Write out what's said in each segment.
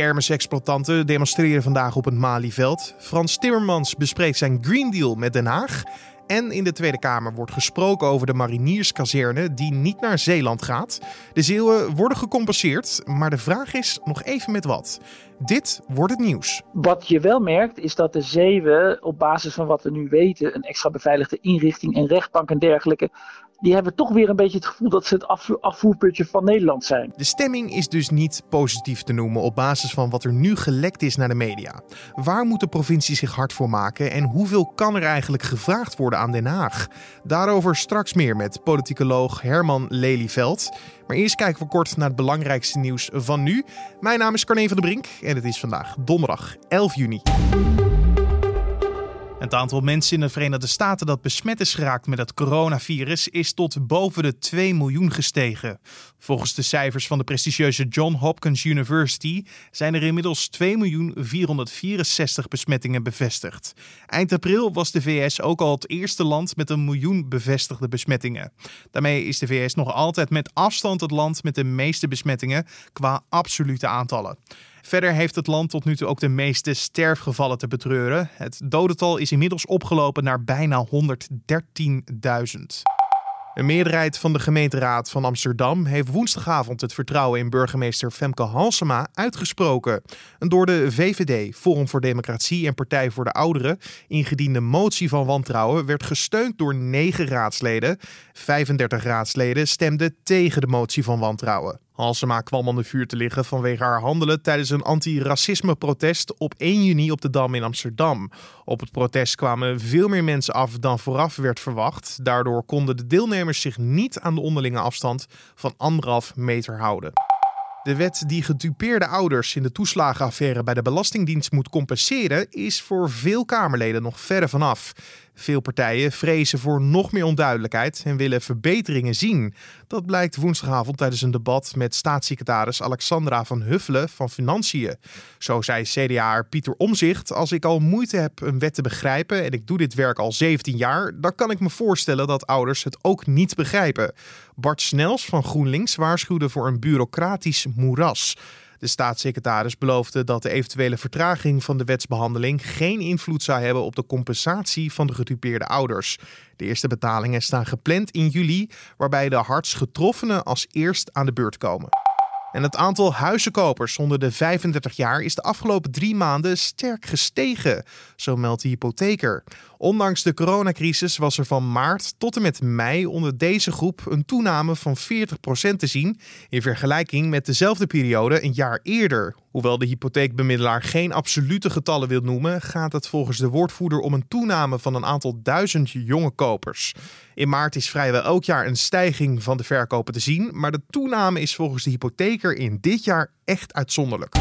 Kermisexploitanten demonstreren vandaag op het Malieveld. Frans Timmermans bespreekt zijn Green Deal met Den Haag. En in de Tweede Kamer wordt gesproken over de marinierskazerne die niet naar Zeeland gaat. De Zeeuwen worden gecompenseerd, maar de vraag is nog even met wat. Dit wordt het nieuws. Wat je wel merkt is dat de Zeeuwen op basis van wat we nu weten, een extra beveiligde inrichting en rechtbank en dergelijke, die hebben toch weer een beetje het gevoel dat ze het afvoerputje van Nederland zijn. De stemming is dus niet positief te noemen op basis van wat er nu gelekt is naar de media. Waar moet de provincie zich hard voor maken en hoeveel kan er eigenlijk gevraagd worden aan Den Haag? Daarover straks meer met politicoloog Herman Lelyveld. Maar eerst kijken we kort naar het belangrijkste nieuws van nu. Mijn naam is Carne van der Brink en het is vandaag donderdag 11 juni. Het aantal mensen in de Verenigde Staten dat besmet is geraakt met het coronavirus is tot boven de 2 miljoen gestegen. Volgens de cijfers van de prestigieuze John Hopkins University zijn er inmiddels 2.464 besmettingen bevestigd. Eind april was de VS ook al het eerste land met een miljoen bevestigde besmettingen. Daarmee is de VS nog altijd met afstand het land met de meeste besmettingen qua absolute aantallen. Verder heeft het land tot nu toe ook de meeste sterfgevallen te betreuren. Het dodental is inmiddels opgelopen naar bijna 113.000. Een meerderheid van de gemeenteraad van Amsterdam heeft woensdagavond het vertrouwen in burgemeester Femke Halsema uitgesproken. Een door de VVD, Forum voor Democratie en Partij voor de Ouderen ingediende motie van wantrouwen werd gesteund door negen raadsleden. 35 raadsleden stemden tegen de motie van wantrouwen. Halsema kwam onder vuur te liggen vanwege haar handelen tijdens een anti-racisme-protest op 1 juni op de Dam in Amsterdam. Op het protest kwamen veel meer mensen af dan vooraf werd verwacht. Daardoor konden de deelnemers zich niet aan de onderlinge afstand van anderhalf meter houden. De wet die gedupeerde ouders in de toeslagenaffaire bij de Belastingdienst moet compenseren, is voor veel Kamerleden nog verre vanaf. Veel partijen vrezen voor nog meer onduidelijkheid en willen verbeteringen zien. Dat blijkt woensdagavond tijdens een debat met staatssecretaris Alexandra van Huffelen van Financiën. Zo zei CDA Pieter Omzicht: Als ik al moeite heb een wet te begrijpen en ik doe dit werk al 17 jaar, dan kan ik me voorstellen dat ouders het ook niet begrijpen. Bart Snels van GroenLinks waarschuwde voor een bureaucratisch moeras. De staatssecretaris beloofde dat de eventuele vertraging van de wetsbehandeling geen invloed zou hebben op de compensatie van de gedupeerde ouders. De eerste betalingen staan gepland in juli, waarbij de hardst getroffenen als eerst aan de beurt komen. En het aantal huizenkopers onder de 35 jaar is de afgelopen drie maanden sterk gestegen, zo meldt de hypotheker. Ondanks de coronacrisis was er van maart tot en met mei onder deze groep een toename van 40% te zien in vergelijking met dezelfde periode een jaar eerder. Hoewel de hypotheekbemiddelaar geen absolute getallen wil noemen, gaat het volgens de woordvoerder om een toename van een aantal duizend jonge kopers. In maart is vrijwel elk jaar een stijging van de verkopen te zien, maar de toename is volgens de hypotheker in dit jaar echt uitzonderlijk.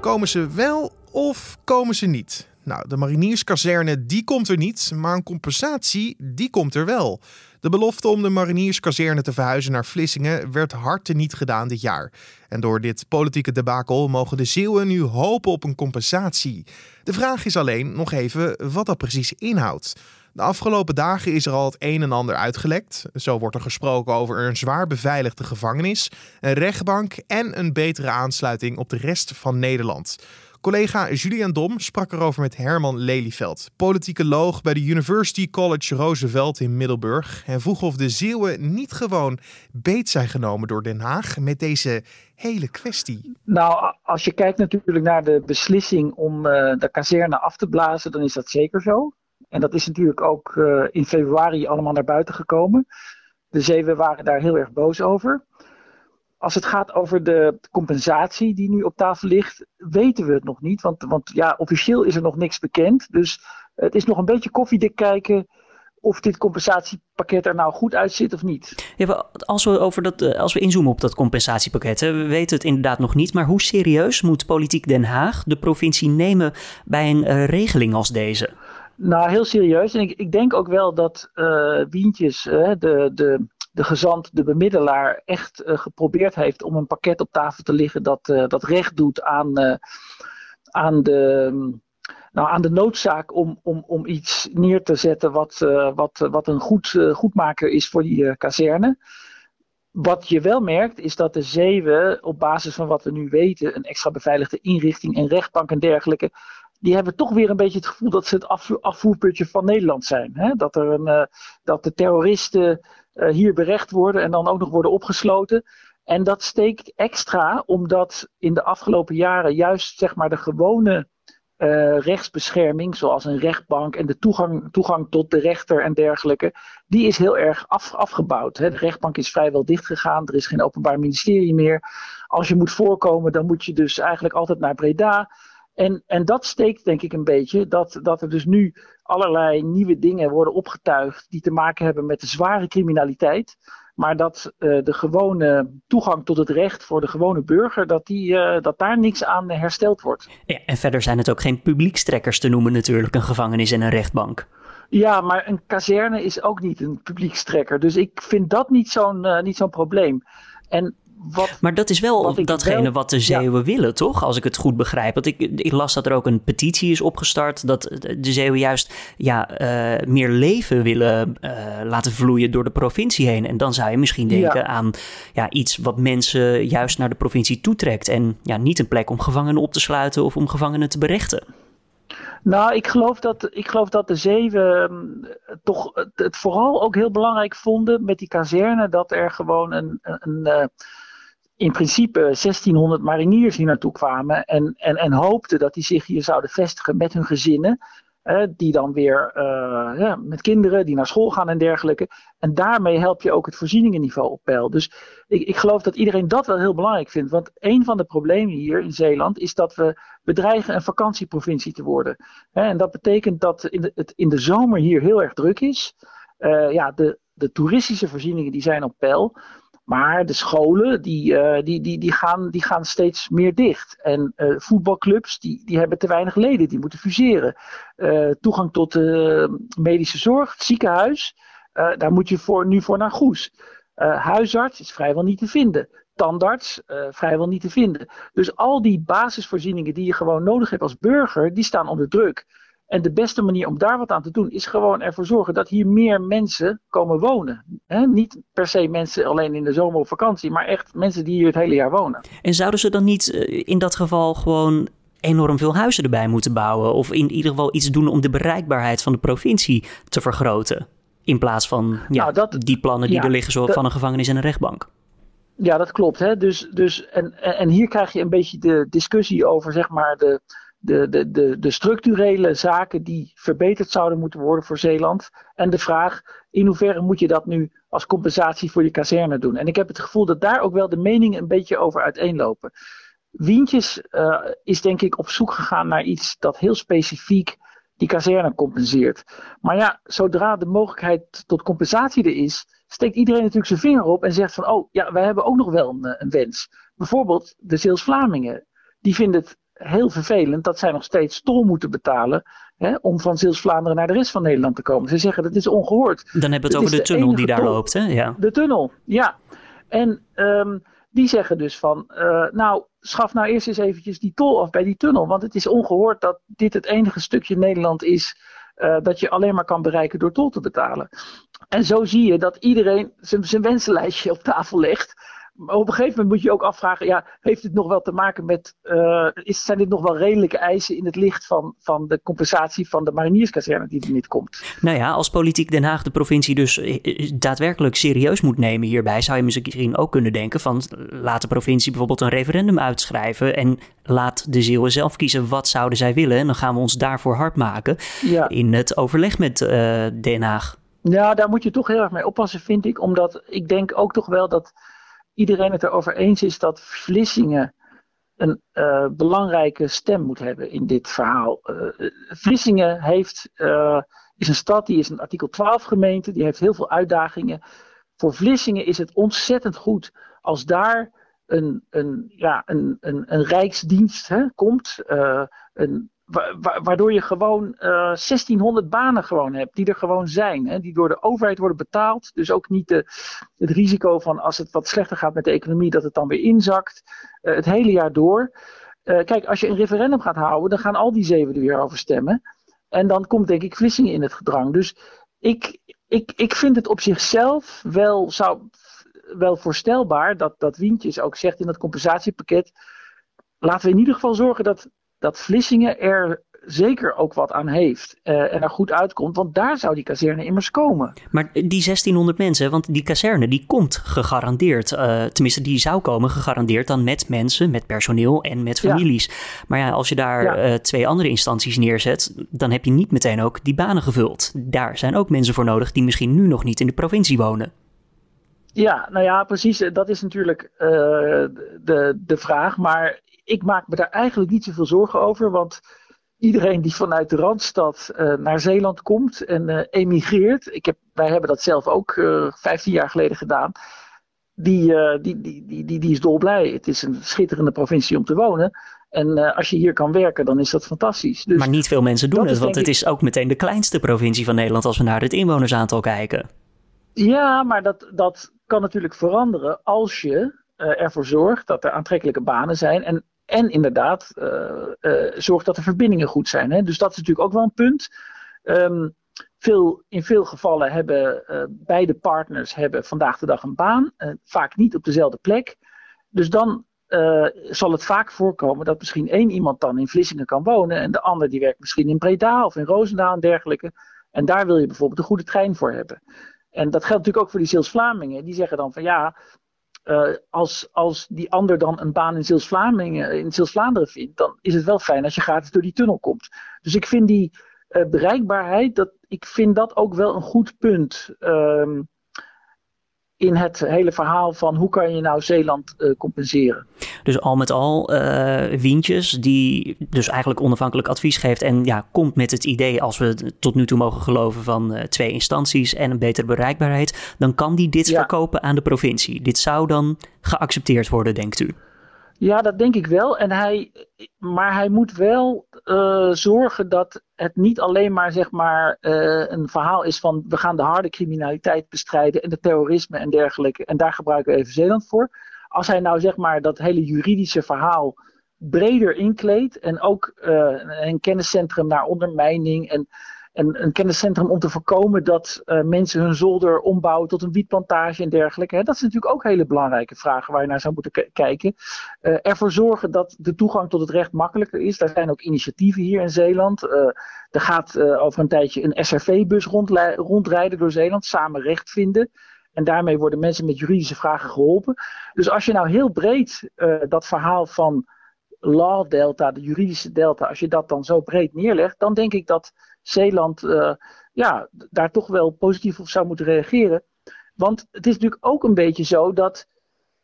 Komen ze wel of komen ze niet? Nou, de marinierskazerne die komt er niet, maar een compensatie die komt er wel. De belofte om de marinierskazerne te verhuizen naar Vlissingen werd hard niet gedaan dit jaar. En door dit politieke debakel mogen de Zeeuwen nu hopen op een compensatie. De vraag is alleen nog even wat dat precies inhoudt. De afgelopen dagen is er al het een en ander uitgelekt. Zo wordt er gesproken over een zwaar beveiligde gevangenis, een rechtbank en een betere aansluiting op de rest van Nederland. Collega Julian Dom sprak erover met Herman Lelyveld, politicoloog bij de University College Roosevelt in Middelburg. En vroeg of de Zeeuwen niet gewoon beet zijn genomen door Den Haag met deze hele kwestie. Nou, als je kijkt natuurlijk naar de beslissing om uh, de kazerne af te blazen, dan is dat zeker zo. En dat is natuurlijk ook uh, in februari allemaal naar buiten gekomen. De Zeeuwen waren daar heel erg boos over als het gaat over de compensatie die nu op tafel ligt, weten we het nog niet. Want, want ja, officieel is er nog niks bekend. Dus het is nog een beetje koffiedik kijken of dit compensatiepakket er nou goed uitziet of niet. Ja, als, we over dat, eh, als we inzoomen op dat compensatiepakket, we weten het inderdaad nog niet. Maar hoe serieus moet politiek Den Haag de provincie nemen bij een uh, regeling als deze? Nou, heel serieus. En ik, ik denk ook wel dat uh, Wientjes, de, de de gezant, de bemiddelaar, echt uh, geprobeerd heeft om een pakket op tafel te liggen dat, uh, dat recht doet aan, uh, aan, de, nou, aan de noodzaak om, om, om iets neer te zetten wat, wat, wat een goed, goedmaker is voor die kazerne. Wat je wel merkt is dat de Zeeuwen op basis van wat we nu weten, een extra beveiligde inrichting en rechtbank en dergelijke, die hebben toch weer een beetje het gevoel dat ze het afvoerputje van Nederland zijn. Hè? Dat, er een, uh, dat de terroristen uh, hier berecht worden en dan ook nog worden opgesloten. En dat steekt extra omdat in de afgelopen jaren juist zeg maar, de gewone uh, rechtsbescherming, zoals een rechtbank en de toegang, toegang tot de rechter en dergelijke, die is heel erg af, afgebouwd. Hè. De rechtbank is vrijwel dichtgegaan, er is geen openbaar ministerie meer. Als je moet voorkomen, dan moet je dus eigenlijk altijd naar Breda. En, en dat steekt denk ik een beetje dat, dat er dus nu allerlei nieuwe dingen worden opgetuigd die te maken hebben met de zware criminaliteit. Maar dat uh, de gewone toegang tot het recht voor de gewone burger, dat, die, uh, dat daar niks aan hersteld wordt. Ja, en verder zijn het ook geen publiekstrekkers te noemen natuurlijk, een gevangenis en een rechtbank. Ja, maar een kazerne is ook niet een publiekstrekker. Dus ik vind dat niet zo'n uh, niet zo'n probleem. En wat, maar dat is wel datgene wat de Zeeuwen willen, toch? Als ik het goed begrijp. Want ik, ik, las dat er ook een petitie is opgestart. Dat de Zeeuwen juist ja, uh, meer leven willen uh, laten vloeien door de provincie heen. En dan zou je misschien denken ja. aan ja, iets wat mensen juist naar de provincie toetrekt. En ja, niet een plek om gevangenen op te sluiten of om gevangenen te berechten. Nou, ik geloof dat, ik geloof dat de Zeeuwen toch het, het, vooral ook heel belangrijk vonden met die kazerne. Dat er gewoon een, een, een in principe 1600 mariniers hier naartoe kwamen en, en, en hoopten dat die zich hier zouden vestigen met hun gezinnen. Eh, die dan weer uh, ja, met kinderen die naar school gaan en dergelijke. En daarmee help je ook het voorzieningenniveau op peil. Dus ik, ik geloof dat iedereen dat wel heel belangrijk vindt. Want een van de problemen hier in Zeeland is dat we bedreigen een vakantieprovincie te worden. en dat betekent dat in de, het in de zomer hier heel erg druk is. Uh, ja, de, de toeristische voorzieningen die zijn op peil. Maar de scholen die, uh, die, die, die, gaan, die gaan steeds meer dicht. En uh, voetbalclubs die, die hebben te weinig leden, die moeten fuseren. Uh, toegang tot medische zorg, het ziekenhuis, daar moet je voor, nu voor naar Goes. huisarts is vrijwel niet te vinden. Tandarts vrijwel niet te vinden. Dus al die basisvoorzieningen die je gewoon nodig hebt als burger, die staan onder druk. En de beste manier om daar wat aan te doen is gewoon ervoor zorgen dat hier meer mensen komen wonen. He, niet per se mensen alleen in de zomer of vakantie, maar echt mensen die hier het hele jaar wonen. En zouden ze dan niet uh, in dat geval gewoon enorm veel huizen erbij moeten bouwen? Of in ieder geval iets doen om de bereikbaarheid van de provincie te vergroten? In plaats van ja, nou, dat, die plannen die ja, er liggen, zo van een gevangenis en een rechtbank. Ja, dat klopt. Hè? Dus, dus, en, en hier krijg je een beetje de discussie over zeg maar, de, de, de, de, de structurele zaken die verbeterd zouden moeten worden voor Zeeland. En de vraag, in hoeverre moet je dat nu als compensatie voor je kazerne doen? En ik heb het gevoel dat daar ook wel de meningen een beetje over uiteenlopen. Wientjes uh, is denk ik op zoek gegaan naar iets dat heel specifiek die kazerne compenseert. Maar ja, zodra de mogelijkheid tot compensatie er is, steekt iedereen natuurlijk zijn vinger op en zegt van, oh ja, wij hebben ook nog wel een, een wens. Bijvoorbeeld de Zeels-Vlamingen. Die vinden het heel vervelend dat zij nog steeds tol moeten betalen. Hè, om van Zeeuws-Vlaanderen naar de rest van Nederland te komen. Ze zeggen dat is ongehoord. Dan hebben we het over de, tunnel die daar loopt. Hè? Ja. De tunnel, ja. En um, die zeggen dus van, uh, nou, schaf nou eerst eens eventjes die tol af bij die tunnel. Want het is ongehoord dat dit het enige stukje Nederland is uh, dat je alleen maar kan bereiken door tol te betalen. En zo zie je dat iedereen zijn wensenlijstje op tafel legt. Maar op een gegeven moment moet je ook afvragen, ja, heeft het nog wel te maken met, uh, is, zijn dit nog wel redelijke eisen in het licht van, van de compensatie van de marinierskazerne die er niet komt? Nou ja, als politiek Den Haag de provincie dus eh, eh, daadwerkelijk serieus moet nemen hierbij, zou je misschien ook kunnen denken van, laat de provincie bijvoorbeeld een referendum uitschrijven en laat de Zeeuwen zelf kiezen wat zouden zij willen en dan gaan we ons daarvoor hard maken ja. in het overleg met uh, Den Haag. Ja, daar moet je toch heel erg mee oppassen, vind ik, omdat ik denk ook toch wel dat iedereen het erover eens is dat Vlissingen een uh, belangrijke stem moet hebben in dit verhaal. Uh, Vlissingen heeft, uh, is een stad, die is een artikel 12 gemeente, die heeft heel veel uitdagingen. Voor Vlissingen is het ontzettend goed als daar een, een, ja, een, een, een rijksdienst hè, komt, een waardoor je gewoon uh, eh, 1600 banen gewoon hebt, die er gewoon zijn. Hè, die door de overheid worden betaald. Dus ook niet de, het risico van als het wat slechter gaat met de economie, dat het dan weer inzakt. Uh, het hele jaar door. Uh, kijk, als je een referendum gaat houden, dan gaan al die zeven er weer over stemmen. En dan komt denk ik Vlissingen in het gedrang. Dus ik, ik, ik vind het op zichzelf wel zou wel voorstelbaar dat, dat Wientjes ook zegt in dat compensatiepakket. Laten we in ieder geval zorgen dat, dat Vlissingen er zeker ook wat aan heeft uh, en er goed uitkomt, want daar zou die kazerne immers komen. Maar die 1600 mensen, want die kazerne die komt gegarandeerd, uh, tenminste die zou komen gegarandeerd dan met mensen, met personeel en met families. Maar ja, als je daar ja. uh, twee andere instanties neerzet, dan heb je niet meteen ook die banen gevuld. Daar zijn ook mensen voor nodig die misschien nu nog niet in de provincie wonen. Ja, nou ja, precies. Dat is natuurlijk de, de vraag. Maar ik maak me daar eigenlijk niet zoveel zorgen over, want iedereen die vanuit de Randstad uh, naar Zeeland komt en uh, emigreert. Ik heb, wij hebben dat zelf ook uh, eh, 15 jaar geleden gedaan. Die, die, die, die, die, die is dolblij. Het is een schitterende provincie om te wonen. En als je hier kan werken, dan is dat fantastisch. Dus maar niet veel mensen doen het, want het is ook meteen de kleinste provincie van Nederland als we naar het inwonersaantal kijken. Ja, maar dat, dat kan natuurlijk veranderen als je ervoor zorgt dat er aantrekkelijke banen zijn. En en inderdaad, uh, uh, zorg dat de verbindingen goed zijn. Hè? Dus dat is natuurlijk ook wel een punt. Um, veel, in veel gevallen hebben beide partners hebben vandaag de dag een baan. vaak niet op dezelfde plek. Dus dan zal het vaak voorkomen dat misschien één iemand dan in Vlissingen kan wonen. En de ander die werkt misschien in Breda of in Roosendaal en dergelijke. En daar wil je bijvoorbeeld een goede trein voor hebben. En dat geldt natuurlijk ook voor die Zeels-Vlamingen. Die zeggen dan van ja, uh, als, als die ander dan een baan in Zeeuws-Vlaanderen in Zeeuws vindt, dan is het wel fijn als je gratis door die tunnel komt. Dus ik vind die uh, bereikbaarheid, dat, ik vind dat ook wel een goed punt. Uh, in het hele verhaal van hoe kan je nou Zeeland uh, compenseren. Dus al met al uh, Wientjes, die dus eigenlijk onafhankelijk advies geeft en ja, komt met het idee, als we tot nu toe mogen geloven, van uh, twee instanties en een betere bereikbaarheid, dan kan die dit ja. verkopen aan de provincie. Dit zou dan geaccepteerd worden, denkt u? Ja, dat denk ik wel. En hij, maar hij moet wel uh, zorgen dat het niet alleen maar, zeg maar uh, een verhaal is van we gaan de harde criminaliteit bestrijden en de terrorisme en dergelijke. En daar gebruiken we even Zeeland voor. Als hij nou zeg maar dat hele juridische verhaal breder inkleedt en ook uh, een kenniscentrum naar ondermijning en een, een kenniscentrum om te voorkomen dat uh, mensen hun zolder ombouwen tot een wietplantage en dergelijke. Hè. Dat zijn natuurlijk ook hele belangrijke vragen waar je naar zou moeten kijken. Uh, ervoor zorgen dat de toegang tot het recht makkelijker is. Daar zijn ook initiatieven hier in Zeeland. Uh, er gaat over een tijdje een SRV-bus rondrijden door Zeeland, samen recht vinden. En daarmee worden mensen met juridische vragen geholpen. Dus als je nou heel breed dat verhaal van law delta, de juridische delta, als je dat dan zo breed neerlegt, dan denk ik dat Zeeland uh, ja, daar toch wel positief op zou moeten reageren. Want het is natuurlijk ook een beetje zo dat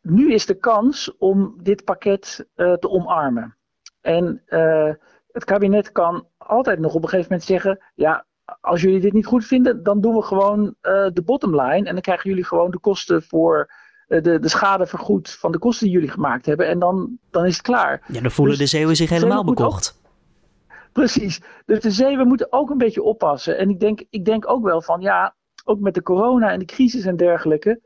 nu is de kans om dit pakket uh, te omarmen. En uh, het kabinet kan altijd nog op een gegeven moment zeggen: ja, als jullie dit niet goed vinden, dan doen we gewoon de bottomline. En dan krijgen jullie gewoon de kosten voor de, de schade vergoed van de kosten die jullie gemaakt hebben. En dan, dan is het klaar. Ja, dan voelen dus de Zeeuwen zich helemaal bekocht. Precies. Dus de zeeën moeten ook een beetje oppassen. En ik denk, ik denk ook wel van ja, ook met de corona en de crisis en dergelijke.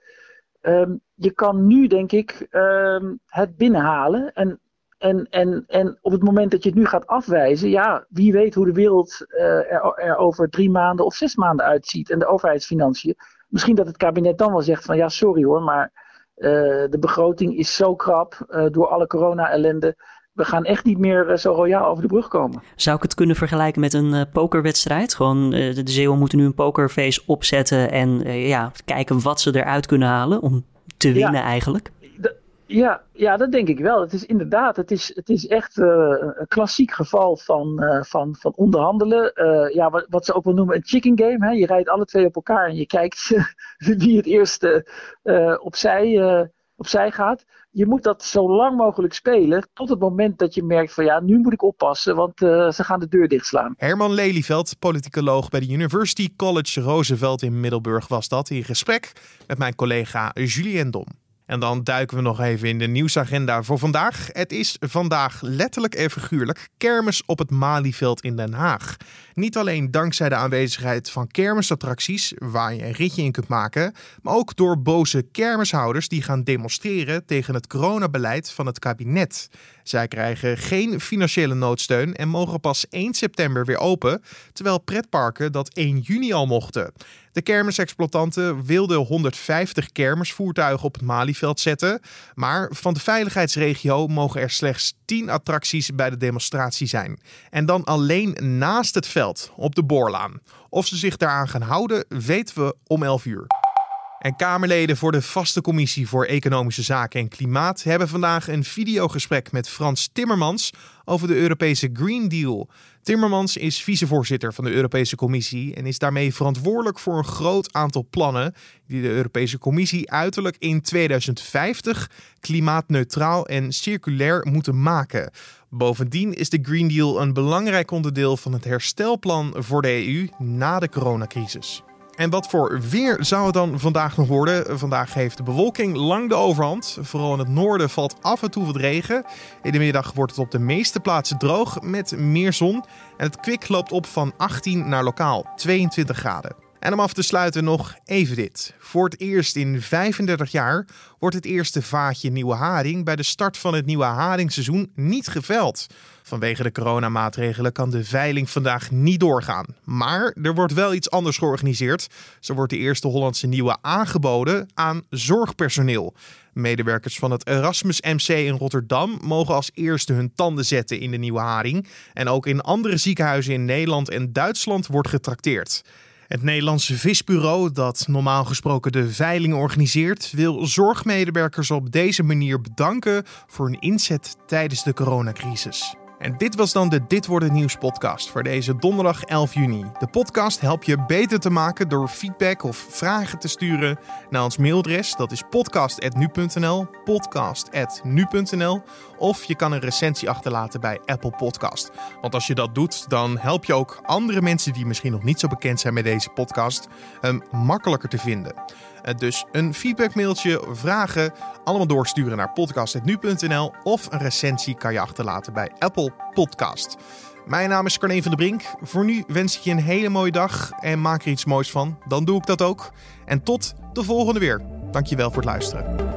Um, je kan nu, denk ik, um, het binnenhalen. En, en, en, en op het moment dat je het nu gaat afwijzen, ja, wie weet hoe de wereld uh, er, er, over drie maanden of zes maanden uitziet. En de overheidsfinanciën. Misschien dat het kabinet dan wel zegt van ja, sorry hoor, maar de begroting is zo krap uh, door alle corona-ellende we gaan echt niet meer eh, zo royaal over de brug komen. Zou ik het kunnen vergelijken met een pokerwedstrijd? Gewoon de Zeeuwen moeten nu een pokerface opzetten en ja, kijken wat ze eruit kunnen halen om te winnen ja, eigenlijk. Ja, ja, dat denk ik wel. Het is inderdaad, het is, het is echt een klassiek geval van, van, van onderhandelen. ja, wat, wat, ze ook wel noemen een chicken game. Hè? Je rijdt alle twee op elkaar en je kijkt wie het eerste opzij, opzij gaat je moet dat zo lang mogelijk spelen. Tot het moment dat je merkt van ja, nu moet ik oppassen. Want ze gaan de deur dichtslaan. Herman Lelyveld, politicoloog bij de University College Roosevelt in Middelburg, was dat in gesprek met mijn collega Julien Dom. En dan duiken we nog even in de nieuwsagenda voor vandaag. Het is vandaag letterlijk en figuurlijk kermis op het Malieveld in Den Haag. Niet alleen dankzij de aanwezigheid van kermisattracties, waar je een ritje in kunt maken, maar ook door boze kermishouders die gaan demonstreren tegen het coronabeleid van het kabinet. Zij krijgen geen financiële noodsteun en mogen pas 1 september weer open, terwijl pretparken dat 1 juni al mochten. De kermisexploitanten wilden 150 kermisvoertuigen op het Malieveld zetten, maar van de veiligheidsregio mogen er slechts 10 attracties bij de demonstratie zijn. En dan alleen naast het veld, op de Boorlaan. Of ze zich daaraan gaan houden, weten we om 11 uur. En Kamerleden voor de vaste commissie voor Economische Zaken en Klimaat hebben vandaag een videogesprek met Frans Timmermans over de Europese Green Deal. Timmermans is vicevoorzitter van de Europese Commissie en is daarmee verantwoordelijk voor een groot aantal plannen die de Europese Commissie uiterlijk in 2050 klimaatneutraal en circulair moeten maken. Bovendien is de Green Deal een belangrijk onderdeel van het herstelplan voor de EU na de coronacrisis. En wat voor weer zou het dan vandaag nog worden? Vandaag heeft de bewolking lang de overhand. Vooral in het noorden valt af en toe wat regen. In de middag wordt het op de meeste plaatsen droog met meer zon. En het kwik loopt op van 18 naar lokaal 22 graden. En om af te sluiten nog even dit. Voor het eerst in 35 jaar wordt het eerste vaatje nieuwe haring bij de start van het nieuwe haringseizoen niet geveld. Vanwege de coronamaatregelen kan de veiling vandaag niet doorgaan. Maar er wordt wel iets anders georganiseerd. Zo wordt de eerste Hollandse nieuwe aangeboden aan zorgpersoneel. Medewerkers van het Erasmus MC in Rotterdam mogen als eerste hun tanden zetten in de nieuwe haring. En ook in andere ziekenhuizen in Nederland en Duitsland wordt getrakteerd. Het Nederlandse Visbureau, dat normaal gesproken de veiling organiseert, wil zorgmedewerkers op deze manier bedanken voor hun inzet tijdens de coronacrisis. En dit was dan de Dit wordt het nieuws podcast voor deze donderdag 11 juni. De podcast helpt je beter te maken door feedback of vragen te sturen naar ons mailadres. Dat is podcast@nu.nl, podcast@nu.nl of je kan een recensie achterlaten bij Apple Podcast. Want als je dat doet, dan help je ook andere mensen die misschien nog niet zo bekend zijn met deze podcast hem makkelijker te vinden. Dus een feedbackmailtje, vragen, allemaal doorsturen naar podcast.nu.nl of een recensie kan je achterlaten bij Apple Podcast. Mijn naam is Carne van der Brink. Voor nu wens ik je een hele mooie dag en maak er iets moois van. Dan doe ik dat ook. En tot de volgende weer. Dankjewel voor het luisteren.